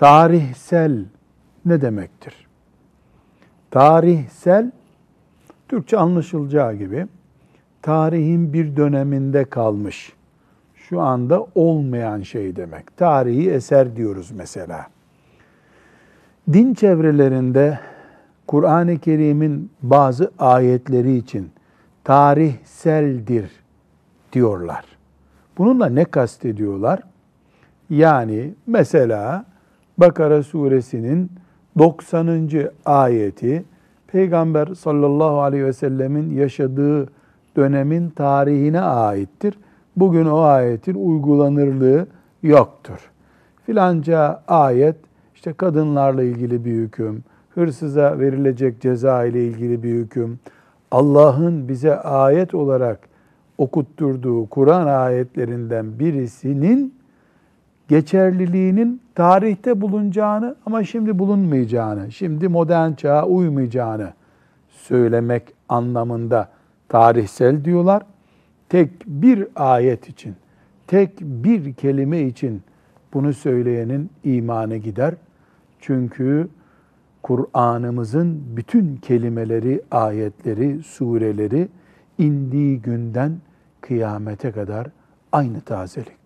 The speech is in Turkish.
Tarihsel ne demektir? Tarihsel, Türkçe anlaşılacağı gibi, tarihin bir döneminde kalmış, şu anda olmayan şey demek. Tarihi eser diyoruz mesela. Din çevrelerinde Kur'an-ı Kerim'in bazı ayetleri için tarihseldir diyorlar. Bununla ne kastediyorlar? Yani mesela Bakara suresinin 90. ayeti Peygamber sallallahu aleyhi ve sellemin yaşadığı dönemin tarihine aittir. Bugün o ayetin uygulanırlığı yoktur. Filanca ayet işte kadınlarla ilgili bir hüküm, hırsıza verilecek ceza ile ilgili bir hüküm, Allah'ın bize ayet olarak okutturduğu Kur'an ayetlerinden birisinin geçerliliğinin tarihte bulunacağını ama şimdi bulunmayacağını, şimdi modern çağa uymayacağını söylemek anlamında tarihsel diyorlar. Tek bir ayet için, tek bir kelime için bunu söyleyenin imanı gider. Çünkü Kur'an'ımızın bütün kelimeleri, ayetleri, sureleri indiği günden kıyamete kadar aynı tazelik.